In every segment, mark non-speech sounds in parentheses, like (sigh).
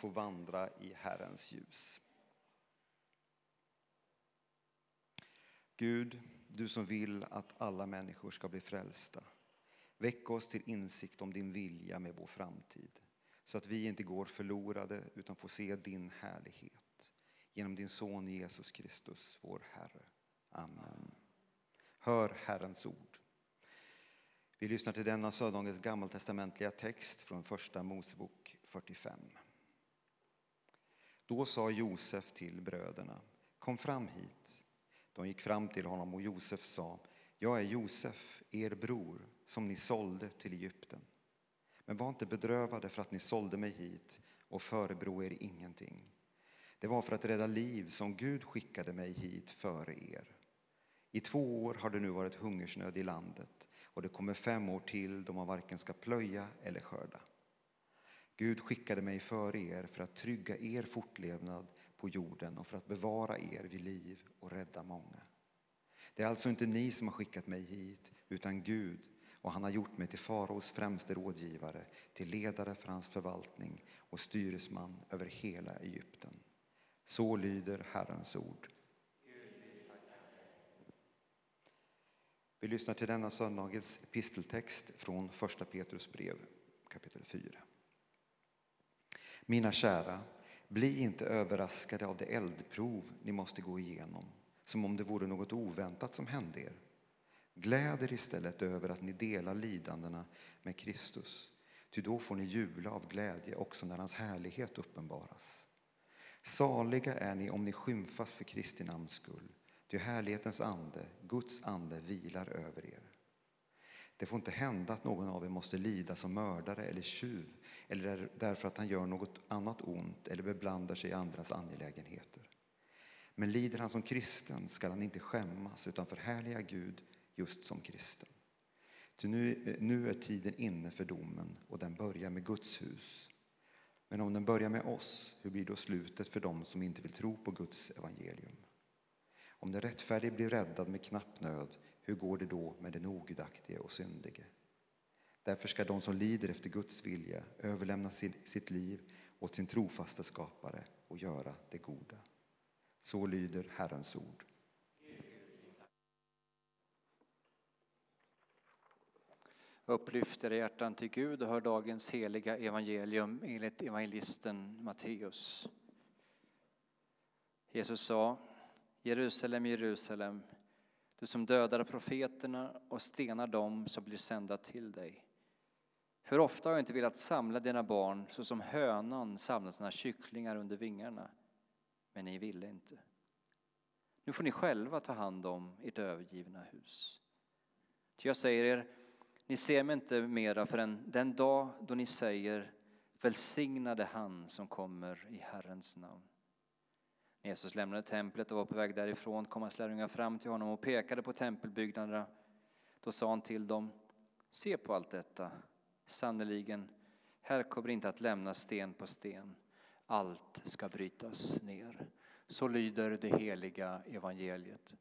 få vandra i Herrens ljus. Gud, du som vill att alla människor ska bli frälsta. Väck oss till insikt om din vilja med vår framtid så att vi inte går förlorade utan får se din härlighet genom din son Jesus Kristus, vår Herre. Amen. Hör Herrens ord. Vi lyssnar till denna söndagens gammaltestamentliga text från Första Mosebok 45. Då sa Josef till bröderna, kom fram hit. De gick fram till honom och Josef sa, jag är Josef, er bror, som ni sålde till Egypten. Men var inte bedrövade för att ni sålde mig hit och förebrå er ingenting. Det var för att rädda liv som Gud skickade mig hit före er. I två år har det nu varit hungersnöd i landet och det kommer fem år till då man varken ska plöja eller skörda. Gud skickade mig före er för att trygga er fortlevnad på jorden och för att bevara er vid liv och rädda många. Det är alltså inte ni som har skickat mig hit, utan Gud och han har gjort mig till faraos främste rådgivare, till ledare för hans förvaltning och styresman över hela Egypten. Så lyder Herrens ord. Vi lyssnar till denna söndagens episteltext från första Petrus brev kapitel 4. Mina kära, bli inte överraskade av det eldprov ni måste gå igenom, som om det vore något oväntat som hände er. Gläd er istället över att ni delar lidandena med Kristus, ty då får ni jubla av glädje också när hans härlighet uppenbaras. Saliga är ni om ni skymfas för Kristi namns skull, ty härlighetens ande, Guds ande, vilar över er. Det får inte hända att någon av er måste lida som mördare eller tjuv eller därför att han gör något annat ont eller beblandar sig i andras angelägenheter. Men lider han som kristen skall han inte skämmas utan förhärliga Gud just som kristen. Ty nu, nu är tiden inne för domen och den börjar med Guds hus. Men om den börjar med oss, hur blir då slutet för dem som inte vill tro på Guds evangelium? Om den rättfärdige blir räddad med knapp nöd, hur går det då med den ogudaktige och syndige? Därför ska de som lider efter Guds vilja överlämna sitt liv åt sin trofaste skapare och göra det goda. Så lyder Herrens ord. Upplyft era hjärtan till Gud och hör dagens heliga evangelium enligt evangelisten Matteus. Jesus sa Jerusalem, Jerusalem, du som dödar profeterna och stenar dem som blir sända till dig. Hur ofta har jag inte velat samla dina barn så som hönan samlar sina kycklingar under vingarna, men ni ville inte. Nu får ni själva ta hand om ert övergivna hus. Ty jag säger er, ni ser mig inte mera förrän den dag då ni säger välsignade han som kommer i Herrens namn. När Jesus lämnade templet och var på väg därifrån kom hans lärjungar fram till honom och pekade på tempelbyggnaderna. Då sa han till dem, se på allt detta. Sannerligen, här kommer inte att lämnas sten på sten. Allt ska brytas ner. Så lyder det heliga evangeliet.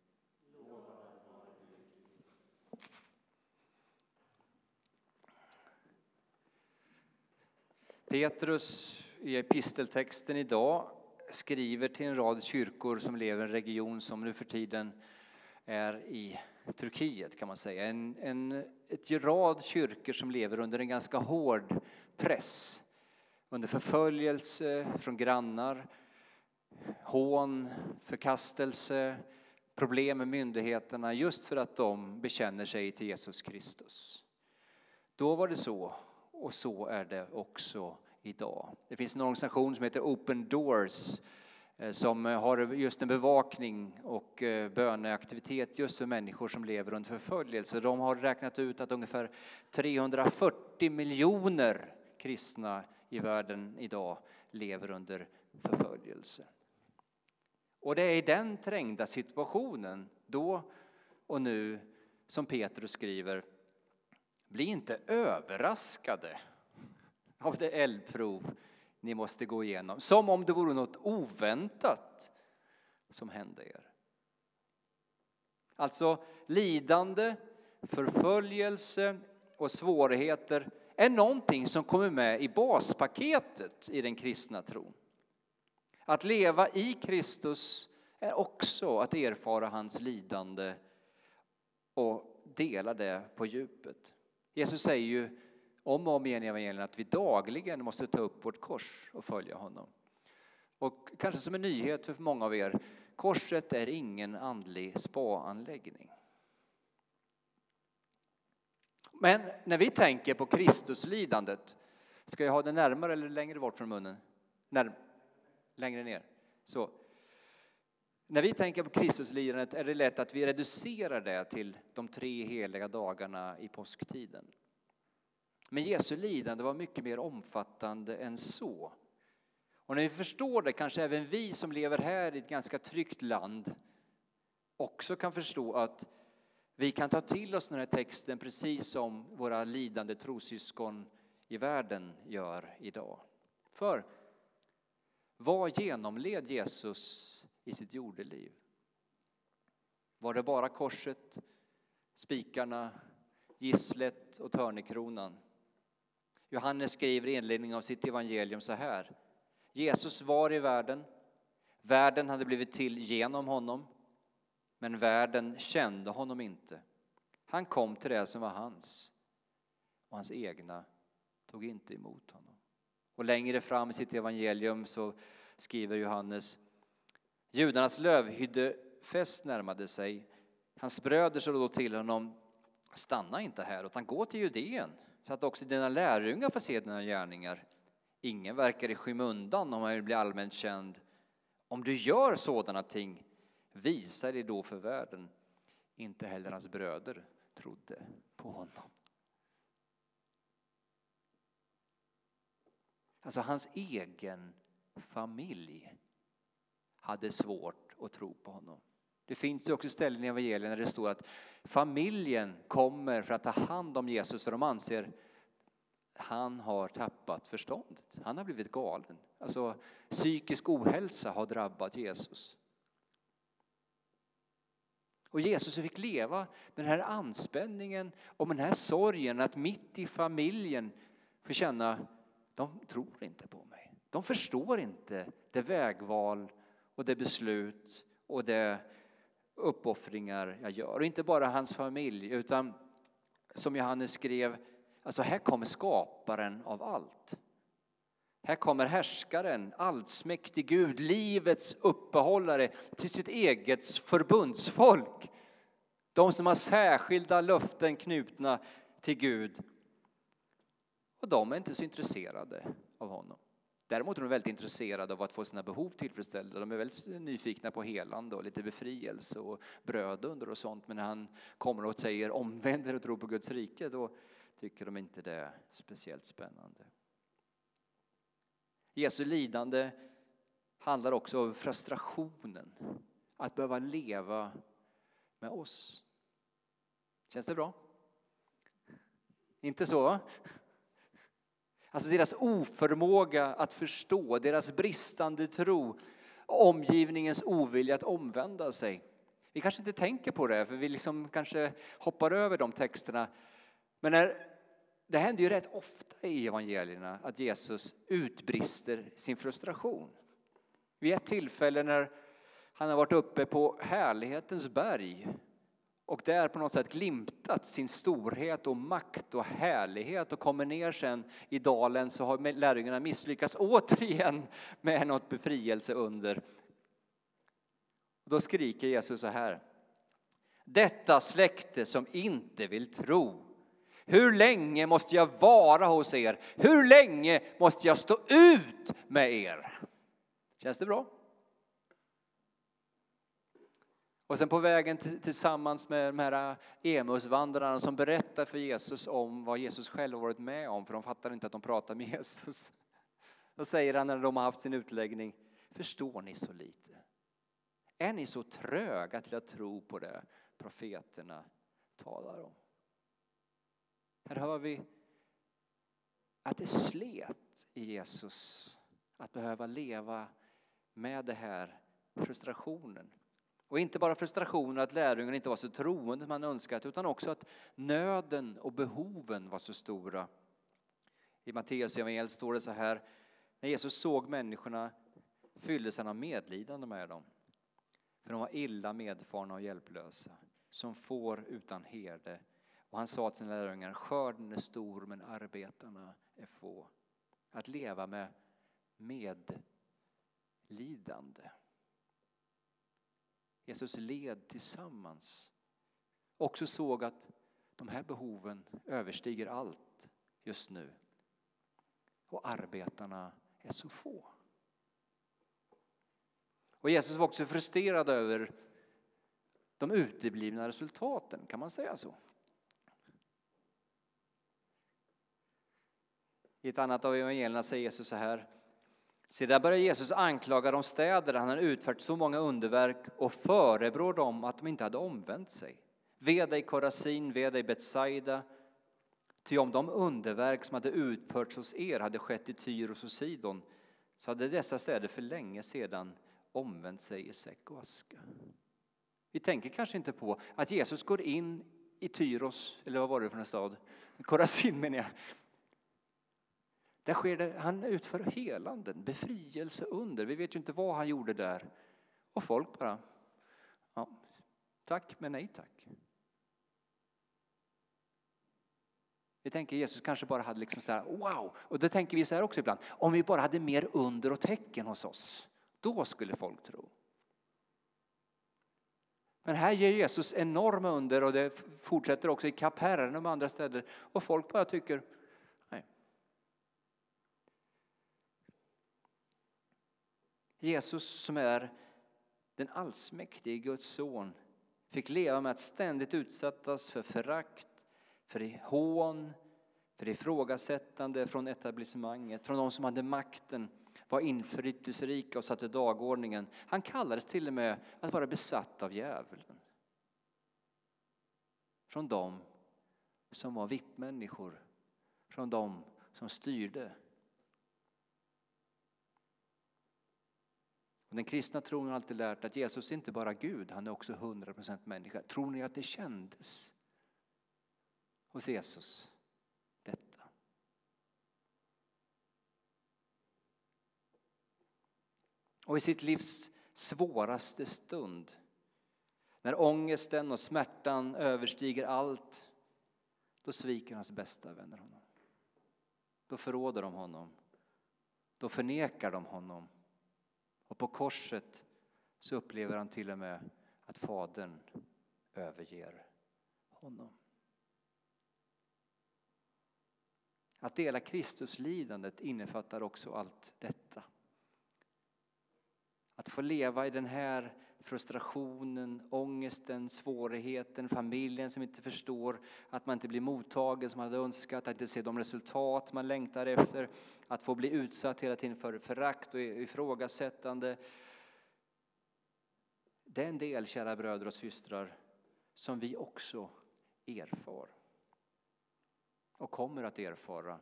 Petrus i episteltexten idag skriver till en rad kyrkor som lever i en region som nu för tiden är i Turkiet kan man säga. En, en, ett rad kyrkor som lever under en ganska hård press. Under förföljelse från grannar, hån, förkastelse, problem med myndigheterna just för att de bekänner sig till Jesus Kristus. Då var det så och så är det också idag. Det finns en organisation som heter Open Doors Eh, som eh, har just en bevakning och eh, böneaktivitet just för människor som lever under förföljelse. De har räknat ut att ungefär 340 miljoner kristna i världen idag lever under förföljelse. Och det är i den trängda situationen, då och nu, som Petrus skriver Bli inte överraskade av det eldprov ni måste gå igenom. Som om det vore något oväntat som hände er. Alltså lidande, förföljelse och svårigheter är någonting som kommer med i baspaketet i den kristna tron. Att leva i Kristus är också att erfara hans lidande och dela det på djupet. Jesus säger ju om och om igen i evangelierna att vi dagligen måste ta upp vårt kors och följa honom. Och kanske som en nyhet för många av er, korset är ingen andlig spaanläggning. Men när vi tänker på Kristuslidandet, ska jag ha det närmare eller längre bort från munnen? När, längre ner. Så. När vi tänker på Kristuslidandet är det lätt att vi reducerar det till de tre heliga dagarna i påsktiden. Men Jesu lidande var mycket mer omfattande än så. Och när vi förstår det kanske även vi som lever här i ett ganska tryggt land också kan förstå att vi kan ta till oss den här texten precis som våra lidande trosyskon i världen gör idag. För vad genomled Jesus i sitt jordeliv? Var det bara korset, spikarna, gisslet och törnekronan? Johannes skriver i inledningen av sitt evangelium så här. Jesus var i världen. Världen hade blivit till genom honom, men världen kände honom inte. Han kom till det som var hans, och hans egna tog inte emot honom. Och längre fram i sitt evangelium så skriver Johannes Judarnas lövhyddefest närmade sig. Hans bröder sa då till honom Stanna inte här, utan gå till Judeen så att också dina lärjungar får se dina gärningar. Ingen verkar i skymundan om han vill bli allmänt känd. Om du gör sådana ting, visa dig då för världen. Inte heller hans bröder trodde på honom. Alltså hans egen familj hade svårt att tro på honom. Det finns också ställen i evangelierna där det står att familjen kommer för att ta hand om Jesus för de anser han har tappat förståndet. Han har blivit galen. Alltså psykisk ohälsa har drabbat Jesus. Och Jesus fick leva med den här anspänningen och med den här sorgen att mitt i familjen få känna, de tror inte på mig. De förstår inte det vägval och det beslut och det uppoffringar jag gör. Och inte bara hans familj, utan som Johannes skrev, alltså här kommer skaparen av allt. Här kommer härskaren, allsmäktig Gud, livets uppehållare till sitt eget förbundsfolk. De som har särskilda löften knutna till Gud. Och de är inte så intresserade av honom. Däremot är de väldigt intresserade av att få sina behov tillfredsställda. De är väldigt nyfikna på helande och lite befrielse och brödunder och sånt. Men när han kommer och säger omvänd er och tro på Guds rike, då tycker de inte det är speciellt spännande. Jesu lidande handlar också om frustrationen att behöva leva med oss. Känns det bra? Inte så? Alltså deras oförmåga att förstå, deras bristande tro, omgivningens ovilja att omvända sig. Vi kanske inte tänker på det, för vi liksom kanske hoppar över de texterna. Men när, det händer ju rätt ofta i evangelierna att Jesus utbrister sin frustration. Vid ett tillfälle när han har varit uppe på härlighetens berg och där på något sätt glimtat sin storhet och makt och härlighet och kommer ner sen i dalen så har lärjungarna misslyckats återigen (laughs) med något befrielse under. Då skriker Jesus så här. Detta släkte som inte vill tro. Hur länge måste jag vara hos er? Hur länge måste jag stå ut med er? Känns det bra? Och sen på vägen tillsammans med de här äh, Emusvandrarna som berättar för Jesus om vad Jesus själv varit med om, för de fattar inte att de pratar med (laughs) Jesus. Då säger han när de har haft sin utläggning, förstår ni så lite? Är ni så tröga till att tro på det profeterna talar om? Här hör vi att det slet i Jesus att behöva leva med det här frustrationen. Och inte bara frustrationen att lärjungarna inte var så troende som man önskat utan också att nöden och behoven var så stora. I Matteus evangeliet står det så här. När Jesus såg människorna fylldes han av medlidande med dem. För de var illa medfarna och hjälplösa, som får utan herde. Och han sa till sina lärjungar, skörden är stor men arbetarna är få. Att leva med medlidande. Jesus led tillsammans. Också såg att de här behoven överstiger allt just nu. Och arbetarna är så få. Och Jesus var också frustrerad över de uteblivna resultaten, kan man säga så? I ett annat av evangelierna säger Jesus så här. Sedan börjar Jesus anklaga de städer där han har utfört så många underverk och förebrår dem att de inte hade omvänt sig. Ve dig Korasin, ve dig Betsaida. Ty om de underverk som hade utförts hos er hade skett i Tyros och Sidon så hade dessa städer för länge sedan omvänt sig i säck och aska. Vi tänker kanske inte på att Jesus går in i Tyros, eller vad var det för en stad? Korasin menar jag. Där sker det, han utför helanden, befrielse, under. Vi vet ju inte vad han gjorde där. Och folk bara, ja, tack men nej tack. Vi tänker Jesus kanske bara hade liksom så här, wow! Och det tänker vi så här också ibland, om vi bara hade mer under och tecken hos oss, då skulle folk tro. Men här ger Jesus enorma under och det fortsätter också i Kapernaum och andra städer och folk bara tycker, nej. Jesus som är den allsmäktige Guds son fick leva med att ständigt utsättas för förakt, för hån, för ifrågasättande från etablissemanget, från de som hade makten, var inflytelserika och satte dagordningen. Han kallades till och med att vara besatt av djävulen. Från dem som var vippmänniskor, från dem som styrde. Och den kristna tron har alltid lärt att Jesus är inte bara Gud, han är också 100% människa. Tror ni att det kändes hos Jesus? Detta. Och i sitt livs svåraste stund, när ångesten och smärtan överstiger allt, då sviker hans bästa vänner honom. Då förråder de honom. Då förnekar de honom. Och på korset så upplever han till och med att Fadern överger honom. Att dela Kristuslidandet innefattar också allt detta. Att få leva i den här frustrationen, ångesten, svårigheten, familjen som inte förstår att man inte blir mottagen som man hade önskat, att inte se de resultat man längtar efter, att få bli utsatt hela tiden för förakt och ifrågasättande. Det är en del, kära bröder och systrar, som vi också erfar och kommer att erfara.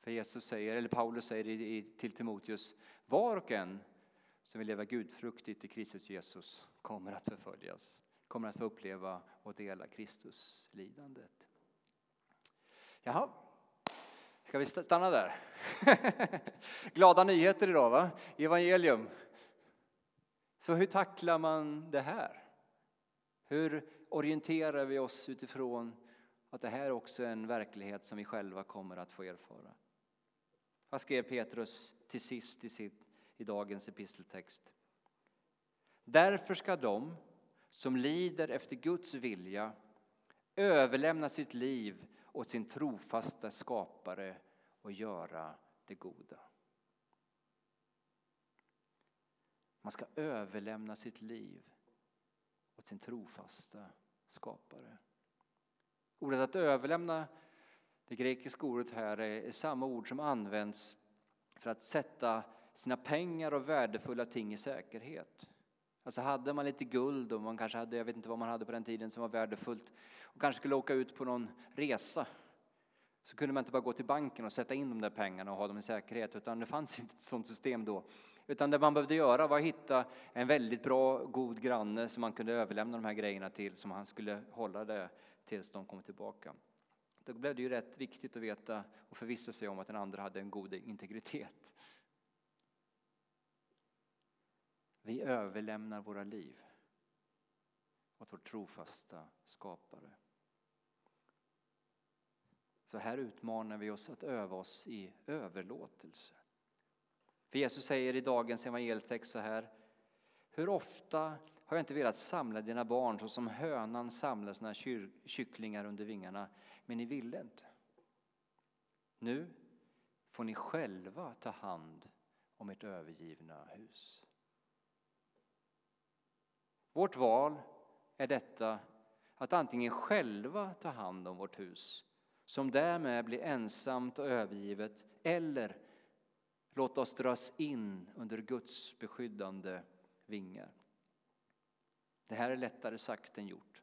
För Jesus säger, eller Paulus säger till Timoteus, var och en som vill leva gudfruktigt i Kristus Jesus kommer att förföljas, kommer att få uppleva och dela Kristus lidandet. Jaha, ska vi stanna där? (laughs) Glada nyheter idag va? Evangelium. Så hur tacklar man det här? Hur orienterar vi oss utifrån att det här också är en verklighet som vi själva kommer att få erfara? Vad skrev Petrus till sist i sitt i dagens episteltext. Därför ska de som lider efter Guds vilja överlämna sitt liv åt sin trofasta skapare och göra det goda. Man ska överlämna sitt liv åt sin trofasta skapare. Ordet att överlämna, det grekiska ordet här, är samma ord som används för att sätta sina pengar och värdefulla ting i säkerhet. Alltså hade man lite guld och man kanske hade, jag vet inte vad man hade på den tiden som var värdefullt och kanske skulle åka ut på någon resa så kunde man inte bara gå till banken och sätta in de där pengarna och ha dem i säkerhet utan det fanns (laughs) inte ett sådant system då. Utan det man behövde göra var att hitta en väldigt bra, god granne som man kunde överlämna de här grejerna till som han skulle hålla det tills de kom tillbaka. Då blev det ju rätt viktigt att veta och förvissa sig om att den andra hade en god integritet. Vi överlämnar våra liv åt vår trofasta skapare. Så här utmanar vi oss att öva oss i överlåtelse. För Jesus säger i dagens evangelietext så här. Hur ofta har jag inte velat samla dina barn så som hönan samlar sina kycklingar under vingarna, men ni ville inte. Nu får ni själva ta hand om ert övergivna hus. Vårt val är detta att antingen själva ta hand om vårt hus som därmed blir ensamt och övergivet eller låta oss dras in under Guds beskyddande vingar. Det här är lättare sagt än gjort.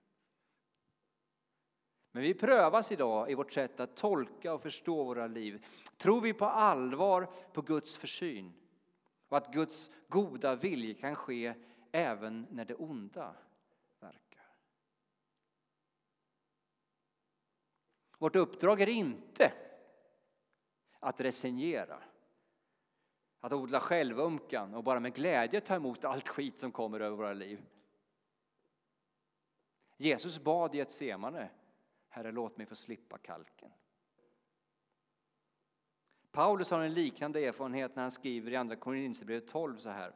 Men vi prövas idag i vårt sätt att tolka och förstå våra liv. Tror vi på allvar på Guds försyn och att Guds goda vilja kan ske även när det onda verkar? Vårt uppdrag är inte att resignera, att odla självömkan och bara med glädje ta emot allt skit som kommer över våra liv. Jesus bad i ett semane, Herre låt mig få slippa kalken. Paulus har en liknande erfarenhet när han skriver i Andra Korinthierbrevet 12 så här.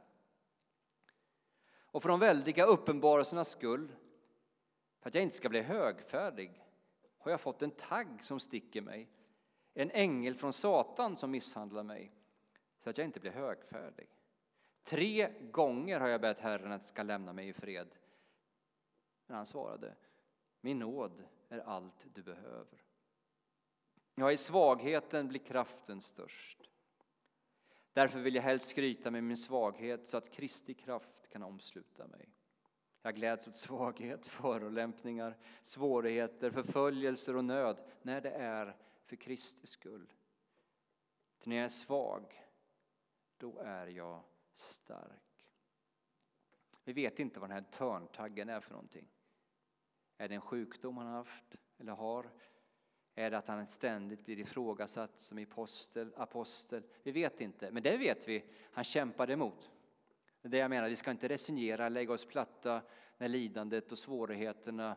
Och för de väldiga uppenbarelsernas skull, för att jag inte ska bli högfärdig, har jag fått en tagg som sticker mig, en ängel från Satan som misshandlar mig, så att jag inte blir högfärdig. Tre gånger har jag bett Herren att ska lämna mig i fred. Men han svarade, min nåd är allt du behöver. Ja, i svagheten blir kraften störst. Därför vill jag helst skryta med min svaghet så att Kristi kraft kan omsluta mig. Jag gläds åt svaghet, (laughs) förolämpningar, svårigheter, förföljelser och nöd när det är för Kristi skull. För när jag är svag, då är jag stark. Vi vet inte vad den här törntaggen är för någonting. Är det en sjukdom han haft eller har? Är det att han ständigt blir ifrågasatt som apostel? apostel? Vi vet inte, men det vet vi. Han kämpade emot. Det är det jag menar, vi ska inte resignera, lägga oss platta när lidandet och svårigheterna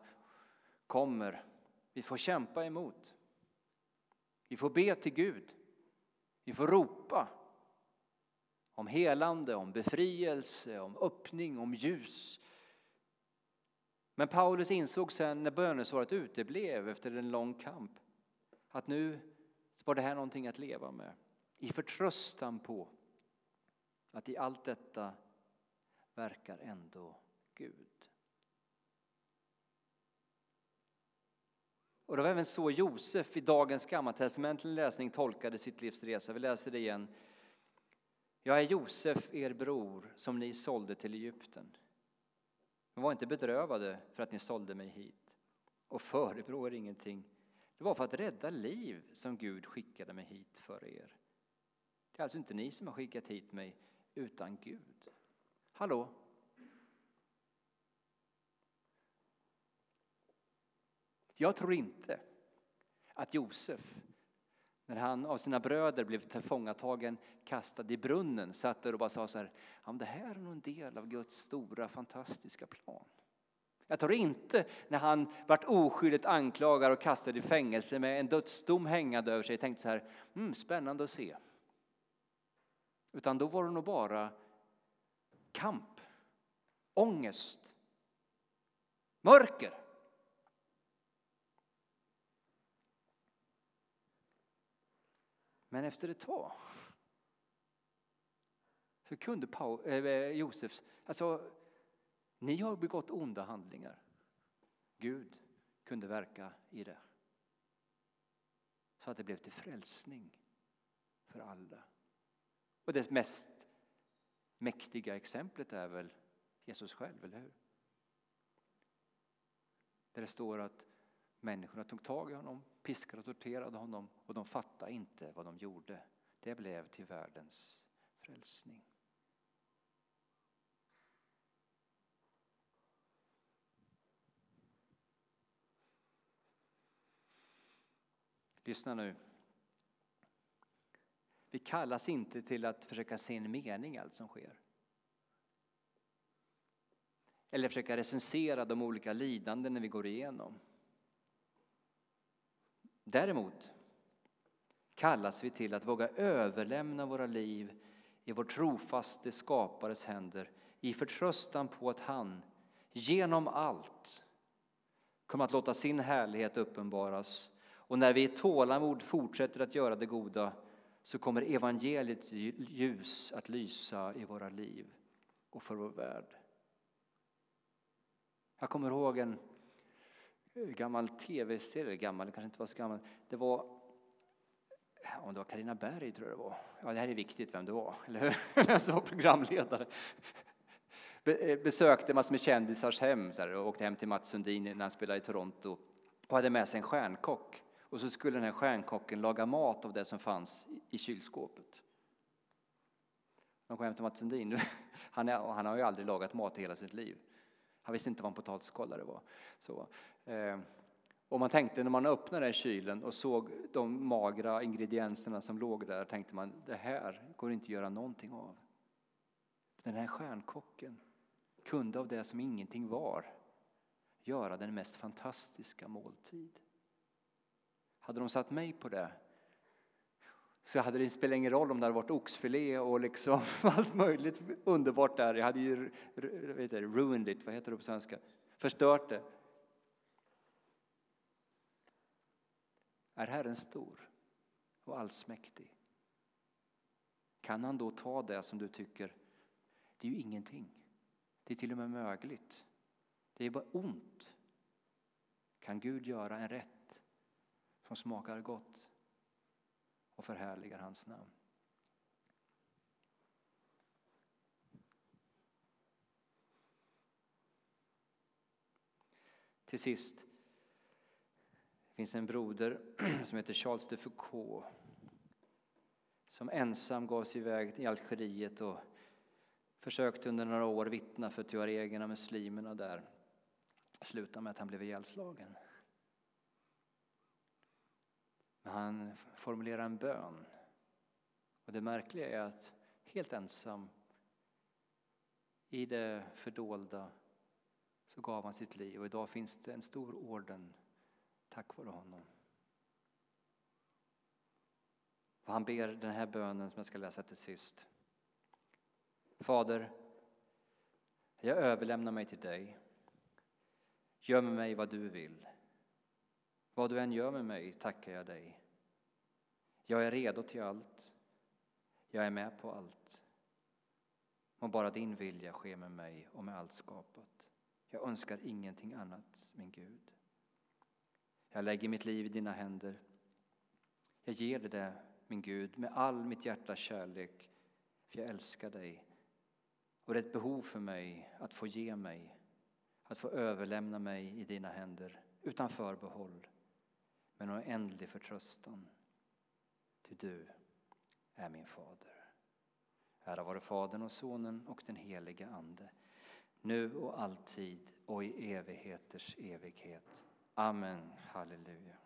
kommer. Vi får kämpa emot. Vi får be till Gud. Vi får ropa om helande, om befrielse, om öppning, om ljus. Men Paulus insåg sen när bönesvaret uteblev efter en lång kamp att nu var det här någonting att leva med. I förtröstan på att i allt detta verkar ändå Gud. Och det var även så Josef i dagens gammaltestamentliga läsning tolkade sitt livs resa. Vi läser det igen. Jag är Josef, er bror, som ni sålde till Egypten. Men var inte bedrövade för att ni sålde mig hit. Och förebrå er ingenting. Det var för att rädda liv som Gud skickade mig hit för er. Det är alltså inte ni som har skickat hit mig, utan Gud. Hallå? Jag tror inte att Josef, när han av sina bröder blev tillfångatagen, kastad i brunnen, satt där och bara sa så här, det här är nog en del av Guds stora fantastiska plan. Jag tror inte när han vart oskyldigt anklagad och kastad i fängelse med en dödsdom hängande över sig, tänkte så här, mm, spännande att se. Utan då var det nog bara kamp, ångest, mörker. Men efter ett tag så kunde Paul, äh, Josef, alltså ni har begått onda handlingar. Gud kunde verka i det. Så att det blev till frälsning för alla. Och det mest mäktiga exemplet är väl Jesus själv, eller hur? Där det står att människorna tog tag i honom, piskade och torterade honom och de fattade inte vad de gjorde. Det blev till världens frälsning. Lyssna nu. Vi kallas inte till att försöka se en mening i allt som sker. Eller försöka recensera de olika lidanden vi går igenom. Däremot kallas vi till att våga överlämna våra liv i vår trofaste skapares händer i förtröstan på att han genom allt kommer att låta sin härlighet uppenbaras och när vi i tålamod fortsätter att göra det goda så kommer evangeliets ljus att lysa i våra liv och för vår värld. Jag kommer ihåg en eh, gammal tv-serie, gammal, det kanske inte var så gammal. Det var, om det var Carina Berg tror jag det var. Ja, det här är viktigt vem det var, (laughs) eller hur? Jag var programledare. Eh, besökte massor med kändisars hem så här, och åkte hem till Mats Sundin när han spelade i Toronto och hade med sig en stjärnkock. Och så skulle den här stjärnkocken laga mat av det som fanns i kylskåpet. De kom hem till Mats Sundin. (laughs) Han, är, han har ju aldrig lagat mat i hela sitt liv. Han visste inte vad en potatisskållare var. Så, eh, och man tänkte när man öppnade den kylen och såg de magra ingredienserna som låg där, tänkte man det här går inte att göra någonting av. Den här stjärnkocken kunde av det som ingenting var göra den mest fantastiska måltid. Hade de satt mig på det så hade det spelat ingen roll om det hade varit oxfilé och liksom (laughs) allt möjligt underbart där. Jag hade ju vet det, ruined it, vad heter det på svenska? Förstört det. Är Herren stor och allsmäktig? Kan han då ta det som du tycker, det är ju ingenting. Det är till och med mögligt. Det är bara ont. Kan Gud göra en rätt som smakar gott och förhärligar hans namn? Till sist det finns en broder (clears throat) som heter Charles de Foucault som ensam gav sig iväg till Algeriet och försökte under några år vittna för tuaregerna, muslimerna där. Slutade med att han blev ihjälslagen. Men han formulerar en bön. Och det märkliga är att helt ensam i det fördolda så gav han sitt liv och idag finns det en stor orden tack vare honom. Och han ber den här bönen som jag ska läsa till sist. Fader, jag överlämnar mig till dig. Gör med mig vad du vill. Vad du än gör med mig tackar jag dig. Jag är redo till allt. Jag är med på allt. Må bara din vilja ske med mig och med allt skapat. Jag önskar ingenting annat, min Gud. Jag lägger mitt liv i dina händer. Jag ger dig det, min Gud, med all mitt hjärtas kärlek, för jag älskar dig. Och det är ett behov för mig att få ge mig, att få överlämna mig i dina händer utan förbehåll, med en oändlig förtröstan. Ty du är min fader. Ära vare Fadern och Sonen och den helige Ande, nu och alltid och i evigheters evighet. Amen. Halleluja.